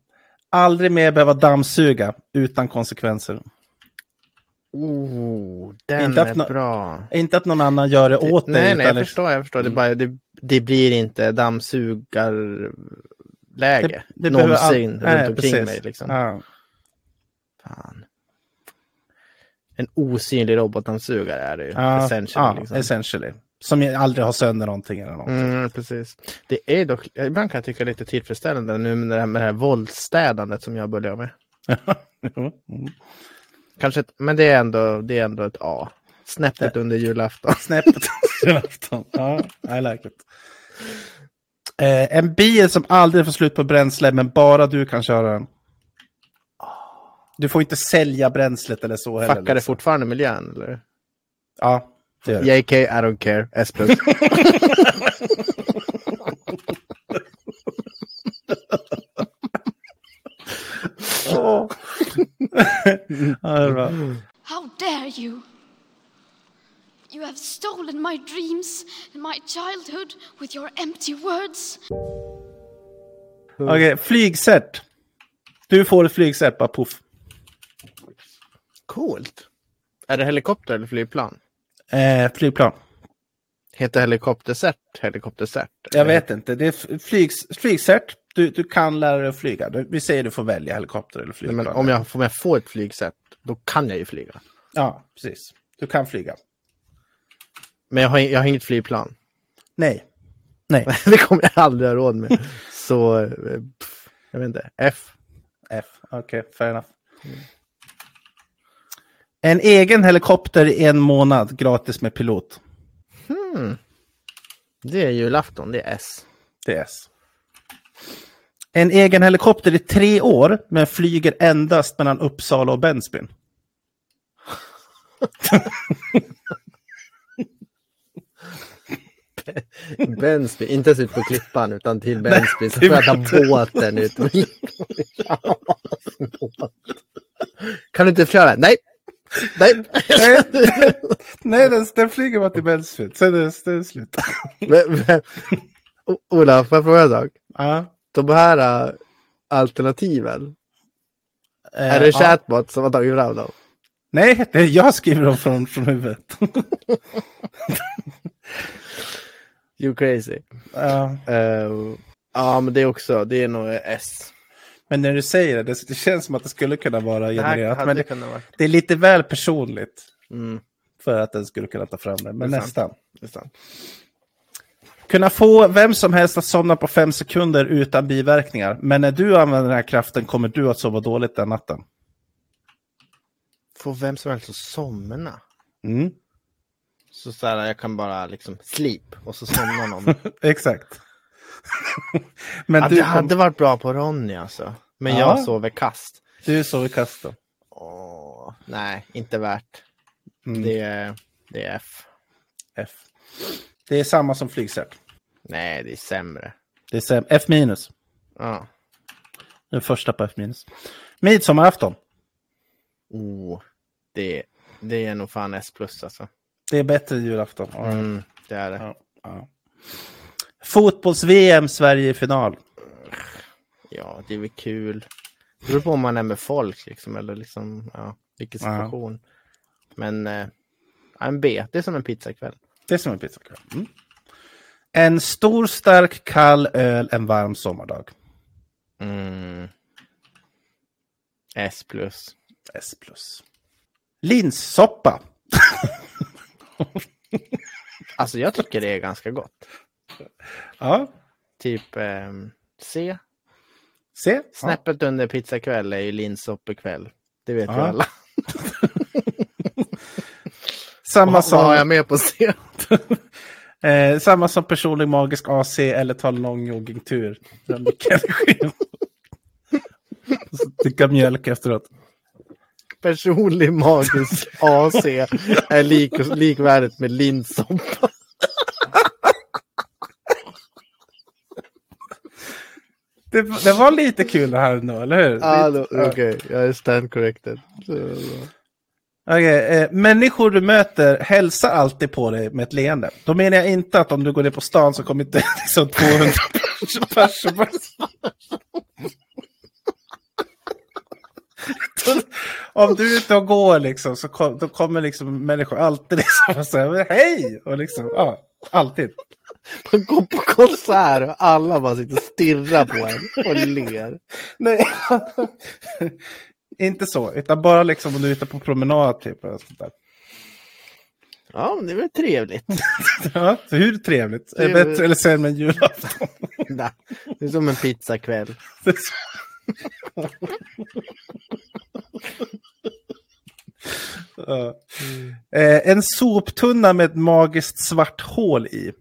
S1: Aldrig mer behöva dammsuga utan konsekvenser.
S2: Oh, den
S1: Inte
S2: är
S1: nå-
S2: bra.
S1: Inte att någon annan gör det åt dig.
S2: nej, nej, jag
S1: utan-
S2: förstår. Jag förstår. Det, bara, det, det blir inte dammsugarläge.
S1: Det- det behöver all-
S2: någonsin runt omkring
S1: precis.
S2: mig. Liksom.
S1: Ja.
S2: Fan. En osynlig robotdammsugare är det ju.
S1: Ja,
S2: essentially,
S1: ja,
S2: liksom.
S1: essentially. Som aldrig har sönder någonting eller något.
S2: Mm, precis. Det är dock, ibland kan jag tycka lite tillfredsställande nu med det här, med det här våldsstädandet som jag börjar med.
S1: Mm.
S2: Kanske ett, men det är, ändå, det är ändå ett A. Snäppet under julafton.
S1: Snäppet julafton. Ja, I like it. Eh, en bil som aldrig får slut på bränsle, men bara du kan köra den. Du får inte sälja bränslet eller så heller.
S2: Fuckar det
S1: liksom.
S2: fortfarande miljön? Eller?
S1: Ja, det gör det.
S2: JK, I don't care. S plus.
S1: Ja, det är bra.
S4: How dare you? You have stolen my dreams and my childhood with your empty words.
S1: Okej, flygset. Du får ett flygset, bara poff.
S2: Coolt. Är det helikopter eller flygplan?
S1: Eh, flygplan.
S2: Heter helikoptercert helikoptercert?
S1: Jag vet inte. Det är f- flygs, flygcert. Du, du kan lära dig att flyga. Du, vi säger du får välja helikopter eller
S2: Nej,
S1: flygplan.
S2: men om jag, om jag får ett flygset, då kan jag ju flyga.
S1: Ja, precis. Du kan flyga.
S2: Men jag har, jag har inget flygplan.
S1: Nej. Nej.
S2: det kommer jag aldrig ha råd med. Så, eh, pff, jag vet inte. F.
S1: F. Okej, fair enough. En egen helikopter i en månad gratis med pilot.
S2: Det är julafton, det är S.
S1: Det är S. En egen helikopter i tre år, men flyger endast mellan Uppsala och Bensbyn.
S2: Bensby, inte ens ut på klippan utan till Bensby. Så får jag ta båten ut. kan du inte flyga? Nej, Nej.
S1: Nej, nej den, den flyger bara till Bellsfield. Sen är det, slut.
S2: Men- men- O- Ola, får jag fråga en sak?
S1: Ja.
S2: De här äh, alternativen,
S1: Eh,
S2: är det chatbot som har tagit fram dem?
S1: Nej, är jag skriver dem från, från huvudet.
S2: You crazy.
S1: ja.
S2: Eh, ja, men det är också, det är nog S.
S1: Men när du säger det, det, det känns som att det skulle kunna vara
S2: Det
S1: genererat.
S2: hade
S1: Men det, det är lite väl personligt
S2: Mm,
S1: för att den skulle kunna ta fram det. Men
S2: Det
S1: nästan.
S2: det sant.
S1: Kunna få vem som helst att somna på fem sekunder utan biverkningar. Men när du använder den här kraften kommer du att sova dåligt den natten.
S2: Får vem som helst att somna.
S1: Mm.
S2: Så, så här, jag kan bara liksom sleep och så somnar någon.
S1: Exakt. Men
S2: ja,
S1: du,
S2: det
S1: kom,
S2: hade varit bra på Ronny alltså. Men
S1: Ja.
S2: jag sover kast.
S1: du sov i kasten.
S2: Åh, nej, inte värt.
S1: Mm.
S2: Det, är, det är F.
S1: F. Det är samma som flygcert.
S2: Nej, det är sämre.
S1: Det är sam- F minus.
S2: Ja.
S1: Den första på F minus. Midsommarafton.
S2: Oh, det, det är nog fan S plus alltså.
S1: Det är bättre än julafton. Ja.
S2: Mm, det är det.
S1: Ja, ja. Fotbolls-VM, Sverige i final.
S2: Ja, det är väl kul. Det beror på om man är med folk liksom, eller liksom, ja, vilken
S1: Ja.
S2: situation. Men eh, ja, en B, det är som en pizzakväll.
S1: Det är som en pizzakväll. Mm. En stor, stark, kall öl en varm sommardag.
S2: Mm. S plus.
S1: S plus. Linssoppa.
S2: Alltså jag tycker det är ganska gott.
S1: Ja,
S2: Typ ehm, C.
S1: Ja.
S2: Snäppet under pizzakväll är ju linssoppekväll. Det vet ju
S1: Ja.
S2: alla.
S1: Samma,
S2: Vad, vad har jag
S1: som,
S2: med på C?
S1: eh, samma som personlig magisk AC eller ta lång joggingtur. Dricka mjölk efteråt.
S2: Personlig magisk AC är lik, likvärdigt med linssoppa.
S1: Det, det var lite kul det här nu, eller hur?
S2: Ah, då- Okej, jag är stand corrected.
S1: Okej, eh, människor du möter hälsar alltid på dig med ett leende. Då menar jag inte att om du går ner på stan så kommer inte liksom 200 personer. Om du är ute och går liksom så kom, då kommer liksom människor alltid liksom och säger hej! Och liksom, ja, alltid.
S2: Man går på konsert och alla bara sitter och stirrar på en och ler.
S1: Nej, inte så, utan bara liksom om du är ute på promenad typ. Och sånt där.
S2: Ja, men det är väl trevligt.
S1: Ja, hur trevligt? Är
S2: Trevligt.
S1: bättre eller sämre än julafton?
S2: Nej, Det är som en pizzakväll.
S1: Eh, en soptunna med ett magiskt svart hål i.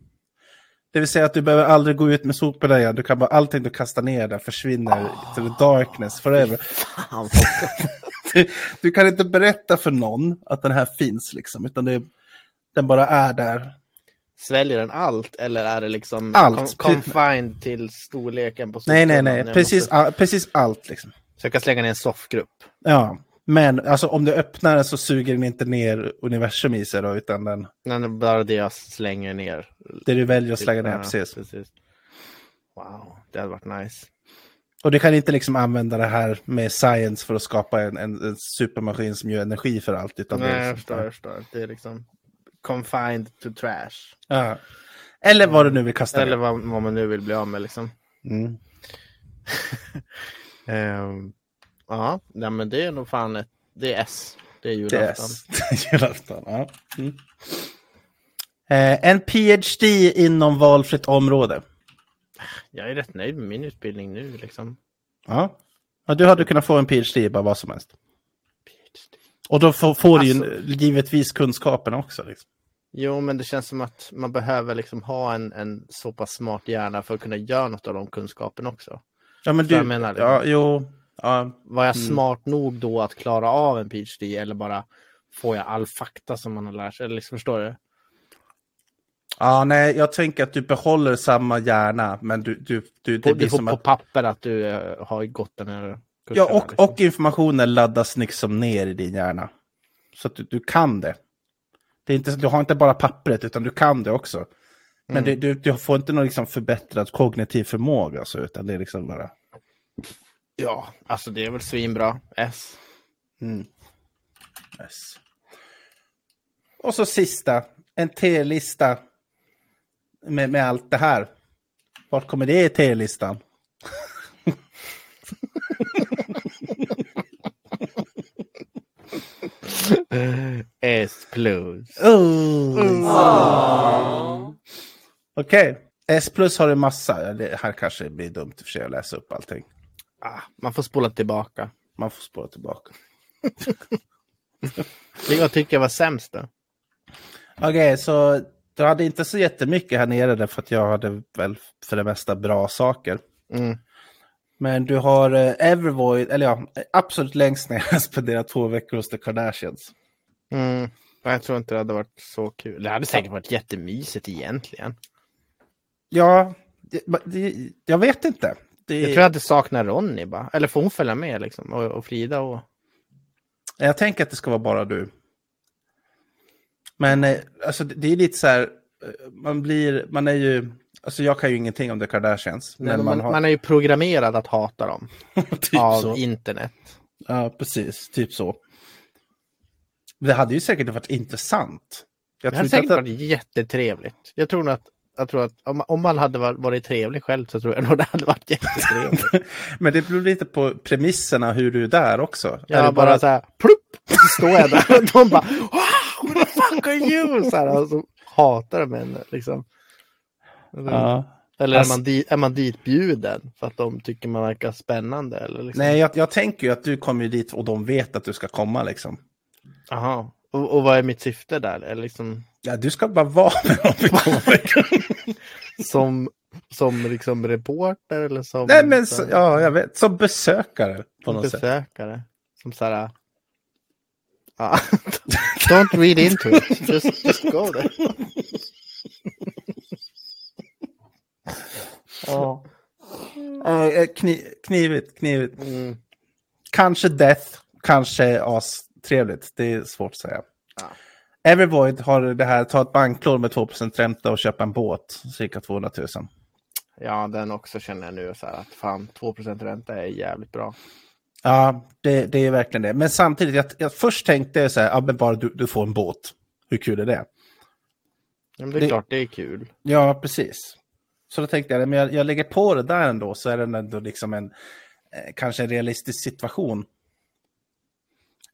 S1: Det vill säga att du behöver aldrig gå ut med soporna igen. Du kan bara, allting du kastar ner där försvinner till the darkness forever. Du, du kan inte berätta för någon att den här finns liksom, utan det, den bara är där.
S2: Sväljer den allt eller är det liksom
S1: Allt.
S2: con- confined till storleken på
S1: Nej, nej, nej,
S2: Jag
S1: precis,
S2: måste-
S1: all, precis allt liksom.
S2: Så jag kan slänga ner en soffgrupp.
S1: Ja, men alltså om du öppnar den så suger den inte ner universum i sig då, utan den,
S2: det är bara det jag slänger ner.
S1: det du väljer att slänga ner,
S2: Ja,
S1: precis.
S2: Wow, det hade varit nice.
S1: Och du kan inte liksom använda det här med science för att skapa en, en, en supermaskin som gör energi för allt. Utan det
S2: Nej,
S1: är
S2: jag
S1: liksom,
S2: förstår, jag förstår. Det är liksom confined to trash.
S1: ja. Eller vad du nu vill kasta
S2: Eller vad, vad man nu vill bli av med liksom.
S1: Mm.
S2: Ehm, ja, nej, men det är nog fan ett, det är S. Det är
S1: Det är
S2: julafton.
S1: julafton. Ja. Mm. Eh, en PhD inom valfritt område.
S2: Jag är rätt nöjd med min utbildning nu liksom.
S1: Ja. ja, du hade kunnat få en PhD i bara vad som helst. Och då får, får du ju
S2: Alltså-
S1: givetvis kunskapen också. Liksom.
S2: Jo, men det känns som att man behöver liksom ha en, en så pass smart hjärna för att kunna göra något av de kunskapen också.
S1: Ja, men
S2: Så jag
S1: du,
S2: menar
S1: ja, jo, ja,
S2: Var jag
S1: Mm.
S2: smart nog då att klara av en PhD eller bara får jag all fakta som man har lärt sig? Eller liksom, förstår du?
S1: Ja, nej, jag tänker att du behåller samma hjärna, men du, du, du
S2: På,
S1: det blir
S2: du får
S1: som
S2: på
S1: att...
S2: papper att du eh, har gått den här.
S1: Ja, och,
S2: liksom.
S1: och informationen laddas liksom ner i din hjärna. Så att du, du kan det. det är inte, du har inte bara pappret, utan du kan det också. Men
S2: Mm.
S1: du, du, du får inte någon liksom förbättrad kognitiv förmåga, så, utan det är liksom bara...
S2: Ja, alltså det är väl svinbra. S.
S1: Mm. Yes. Och så sista, en T-lista med, med allt det här. Vart kommer det i T-listan?
S2: S plus.
S1: Okej, S plus har du massa. Det här kanske blir dumt i och för sig att läsa upp allting.
S2: Ah, man får spola tillbaka.
S1: Man får spåra tillbaka.
S2: Jag tycker jag var sämst då.
S1: Okej, så du hade inte så jättemycket här nere därför att jag hade väl för det mesta bra saker.
S2: Mm.
S1: Men du har eh, Evervoid, eller ja, absolut längst ner jag spenderat två veckor hos The Kardashians.
S2: Mm. Jag tror inte det hade varit så kul. Det hade säkert varit jättemysigt egentligen.
S1: Ja, det, det, jag vet inte. Det,
S2: Jag tror jag hade saknat Ronny bara. Eller får hon följa med liksom? Och, och Frida och...
S1: jag tänker att det ska vara bara du. Men eh, alltså, det är lite så här, man blir, man är ju, alltså jag kan ju ingenting om The Kardashians.
S2: Men
S1: Men
S2: man,
S1: man har,
S2: man är ju programmerad att hata dem.
S1: typ
S2: av
S1: så.
S2: internet.
S1: Ja, precis, typ så. Det hade ju säkert varit intressant. Jag
S2: Det hade säkert
S1: att
S2: varit jättetrevligt. Jag tror att, jag tror att om, om man hade varit, trevlig själv så tror jag nog det hade varit jättetrevligt.
S1: det, men det beror lite på premisserna hur du är där också. är
S2: Jag
S1: det
S2: bara, så här, plupp! Så står jag där och de bara wow, what the fuck are you? Så här, och så hatar de en liksom. Eller,
S1: Ja.
S2: eller är,
S1: Alltså-
S2: man di, är man ditbjuden för att de tycker man verkar spännande? Eller liksom?
S1: Nej, jag, jag tänker ju att du kommer ju dit och de vet att du ska komma liksom.
S2: Aha. Och, och vad är mitt syfte där? Är liksom,
S1: Ja, du ska bara vara med dem i två veckor.
S2: som, som liksom reporter eller som,
S1: Nej, men
S2: som
S1: så, ja, jag vet. Som besökare på något sätt.
S2: besökare? Som så här... Ja. Don't read into it. Just, just go there.
S1: Ja. Eh, kni, knivigt, knivigt.
S2: Mm.
S1: Kanske Death, kanske as-trevligt. Det är svårt att säga.
S2: Ja.
S1: Evervoid har det här, ta ett banklån med 2% ränta och köpa en båt, cirka 200 000.
S2: Ja, den också känner jag nu så här att fan 2% ränta är jävligt bra.
S1: Ja, det, det är verkligen det. Men samtidigt, jag, jag först tänkte jag så här, ja, men bara du, du får en båt. Hur kul är det?
S2: Ja, men det är
S1: Det-
S2: klart, det är kul.
S1: Ja, precis. Så då tänkte jag, men jag, jag lägger på det där ändå, så är det ändå liksom en, eh, kanske en realistisk situation.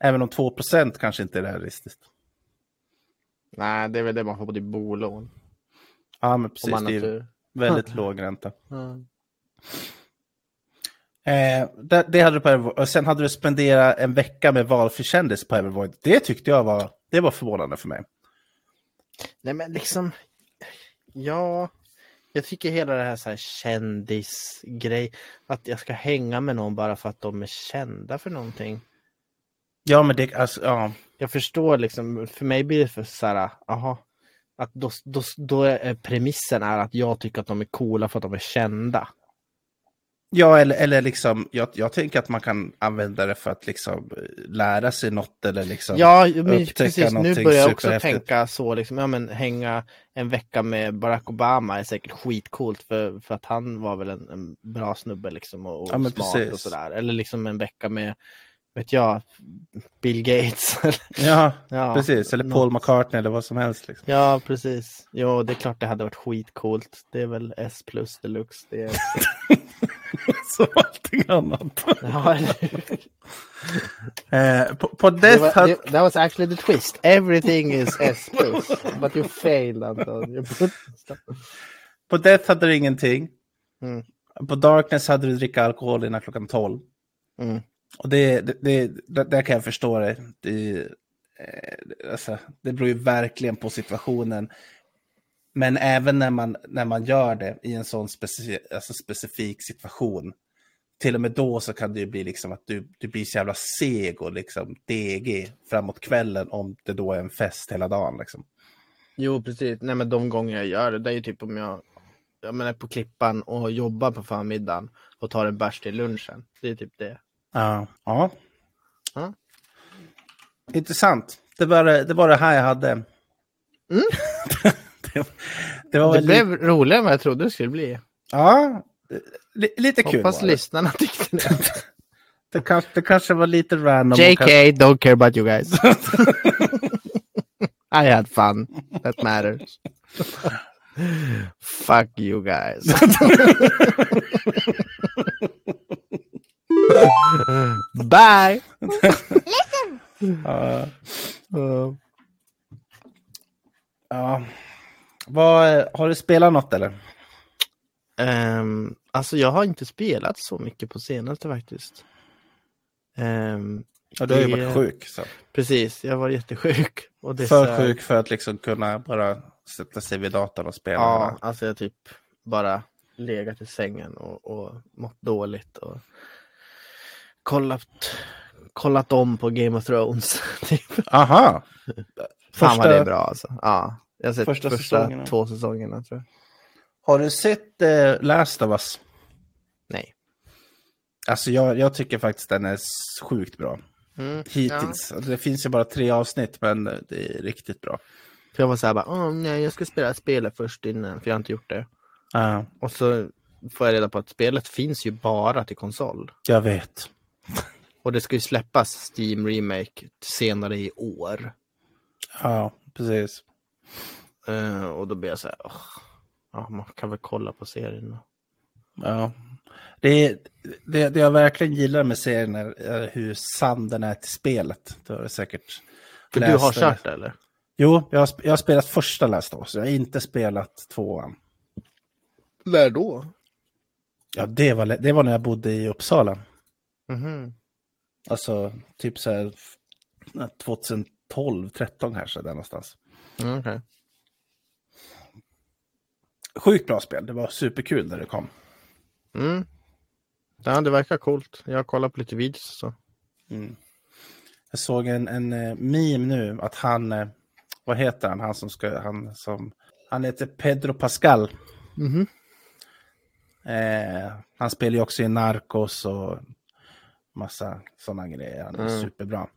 S1: Även om 2% kanske inte är realistiskt.
S2: Nej, det är väl det man får på ditt bolån.
S1: Ja, men precis. Det är väldigt låg ränta.
S2: Mm.
S1: Eh, det, det hade du på Evervoid. Och sen hade du spenderat en vecka med valfri kändis på Evervoid. Det tyckte jag var, det var förvånande för mig.
S2: Nej, men liksom. Ja, jag tycker hela det här, så här kändisgrej. Att jag ska hänga med någon bara för att de är kända för någonting.
S1: Ja, men det, alltså, ja.
S2: Jag förstår liksom, för mig blir det för så här, aha. Att då, då, då är premissen är att jag tycker att de är coola för att de är kända.
S1: Ja, eller, eller liksom, jag, jag tänker att man kan använda det för att liksom eh, lära sig något eller liksom.
S2: Ja, men precis. Nu börjar jag också tänka så, liksom, ja men hänga en vecka med Barack Obama är säkert skitcoolt för, för att han var väl en, en bra snubbe liksom och, och
S1: Ja,
S2: smart
S1: precis.
S2: och sådär. Eller liksom en vecka med, vet jag, Bill Gates.
S1: Ja,
S2: ja,
S1: precis. Eller
S2: något.
S1: Paul McCartney eller vad som helst. Liksom.
S2: Ja, precis. Jo, det är klart det hade varit skitcoolt. Det är väl S plus deluxe. Det är...
S1: Som allting annat.
S2: ja?
S1: Eh, på, på
S2: det
S1: Death
S2: var, det, that was actually the twist. Everything is S plus. But you failed Anton.
S1: På Death hade du ingenting.
S2: Mm.
S1: På Darkness hade du dricka alkohol innan klockan 12.
S2: Mm.
S1: Och det, det, det, det där kan jag förstå det. Det, eh, alltså, det beror ju verkligen på situationen. Men även när man, när man gör det i en sån specifik, alltså specifik situation. Till och med då så kan det ju bli liksom att du, du blir så jävla seg och liksom DG framåt kvällen om det då är en fest hela dagen. Liksom.
S2: Jo, precis. Nej, men de gånger jag gör det, det är ju typ om jag, jag menar, på Klippan och jobbar på förmiddagen och tar en bärs till lunchen. Det är typ det.
S1: Ja. ja.
S2: Ja.
S1: Intressant. det var det, det var det här jag hade.
S2: Mm.
S1: det, det var
S2: Det
S1: väl
S2: blev roligare än vad jag trodde det skulle bli.
S1: Ja, li, lite kul
S2: Hoppas lyssnarna tyckte det.
S1: Det kanske, det kanske var lite random.
S2: JK,
S1: kanske-
S2: don't care about you guys. I had fun. That matters. Fuck you guys. Bye!
S1: Ja,
S2: Uh,
S1: ja. Vad, har du spelat något eller?
S2: ehm, alltså jag har inte spelat så mycket på senaste faktiskt. Ehm,
S1: Ja, du har ju varit sjuk. Så.
S2: Precis, jag var jättesjuk. Och det
S1: För
S2: så-
S1: sjuk för att liksom kunna bara sätta sig vid datorn och spela.
S2: Ja, alltså jag typ bara legat i sängen och, och mått dåligt och kollat, kollat om på Game of Thrones. Typ.
S1: Aha!
S2: Fan vad det är bra alltså. Ja, jag har sett
S1: Första
S2: första,
S1: säsongerna.
S2: två säsongerna tror jag.
S1: Har du sett eh, Last of Us?
S2: Nej.
S1: Alltså jag, jag tycker faktiskt den är sjukt bra.
S2: Mm,
S1: Hittills. Alltså, Det finns ju bara tre avsnitt men det är riktigt bra.
S2: För jag var så här bara, Åh, nej jag ska spela spelet först innan, för jag har inte gjort det.
S1: Ja,
S2: Och så får jag reda på att spelet finns ju bara till konsol.
S1: jag vet.
S2: Och det ska ju släppas Steam Remake senare i år.
S1: Ja, precis.
S2: Eh, och då blir jag så här, "Åh, ja, man kan väl kolla på serien. då."
S1: Ja. Det, är- det, det jag verkligen gillar med serien är, är hur sann den är till spelet. Du har du säkert
S2: För du
S1: läst
S2: har
S1: det.
S2: kört det eller?
S1: Jo, jag har, jag har spelat första Last of Us. Jag har inte spelat tvåan.
S2: När då?
S1: Ja, det var, det var när jag bodde i Uppsala.
S2: Mhm.
S1: Alltså, typ så här f- 2012, 13 kanske, där någonstans.
S2: Mm, okej.
S1: Sjukt bra spel. Det var superkul när det kom.
S2: Mm. Ja, det verkar coolt. Jag har kollat på lite videos så.
S1: Jag såg en, en eh, meme nu att han, eh, vad heter han, han som ska, han som, han heter Pedro Pascal.
S2: Mhm.
S1: Eh, han spelar ju också i Narcos och massa sådana grejer. Han är
S2: Mm.
S1: superbra.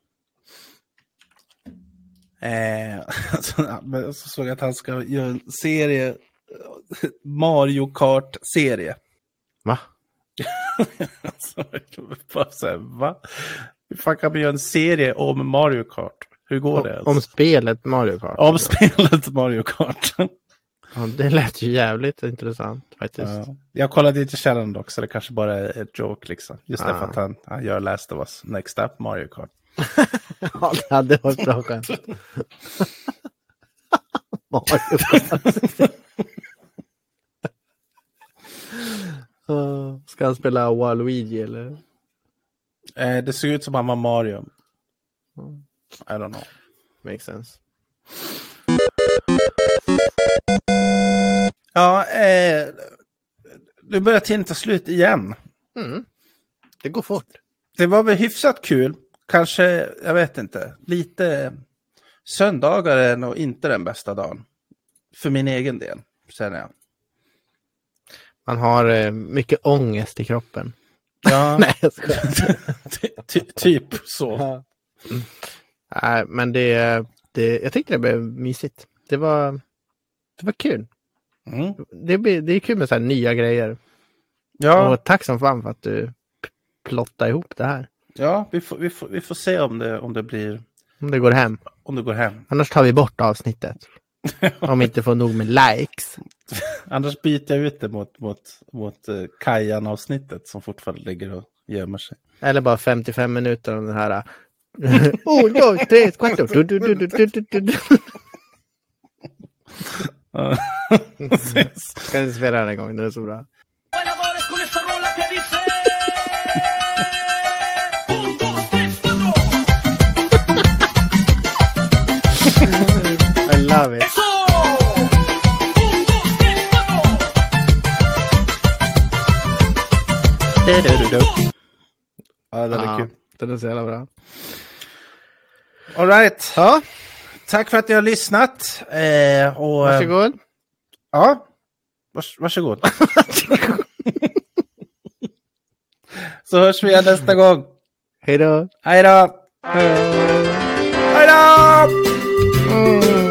S1: Eh, så, men så såg jag att han ska göra en serie, Mario Kart-serie.
S2: Va?
S1: Alltså, jag bara så här, va? Hur fan kan man göra en serie om Mario Kart? Hur går det? ens?
S2: Om spelet Mario Kart?
S1: Om spelet Mario Kart.
S2: Ja, det lät ju jävligt intressant faktiskt.
S1: ja. Jag kollade inte källan dock, så det kanske bara är ett joke liksom. Just
S2: Ja.
S1: därför att han, han gör Last of Us Next Up Mario Kart.
S2: Ja, det hade varit bra skämt. Mario Ska han spela Waluigi eller?
S1: Eh, det såg ut som han var Mario. I don't know.
S2: Makes sense.
S1: Ja, eh, nu börjar tiden ta slut igen.
S2: Mm. Det går fort.
S1: Det var väl hyfsat kul. Kanske, jag vet inte, lite söndagar är nog inte den bästa dagen. För min egen del, känner jag.
S2: Man har eh, mycket ångest i kroppen.
S1: Ja,
S2: Nej, jag
S1: ty, ty, typ så.
S2: Ja. Nej, men det, det, jag tyckte det blev mysigt. Det var, det var kul.
S1: Mm.
S2: Det, det är kul med så här nya grejer.
S1: Ja,
S2: Och tack som fan för att du plottade ihop det här.
S1: Ja vi, får, vi, får, vi får se om det, om det blir,
S2: Om det går hem.
S1: om det går hem.
S2: Annars tar vi bort avsnittet. Om vi inte får nog med likes.
S1: Annars byter jag ut det mot, mot, mot uh, Kajan-avsnittet som fortfarande ligger och gömmer sig.
S2: Eller bara 55 minuter om den här. Oh, dos, tres, cuatro. Du, du, du, du, du, du, du, du. Ska inte spela den en gång, den är så bra. Love it.
S1: Ja, det är kul.
S2: den är så jävla bra.
S1: All right.
S2: Ja,
S1: Tack för att ni har lyssnat. Eh, och, eh,
S2: varsågod.
S1: Ja, Vars, varsågod. Så hörs vi igen nästa gång.
S2: Hej då.
S1: Hej då!
S2: Hej då.
S1: Hej då! Mm.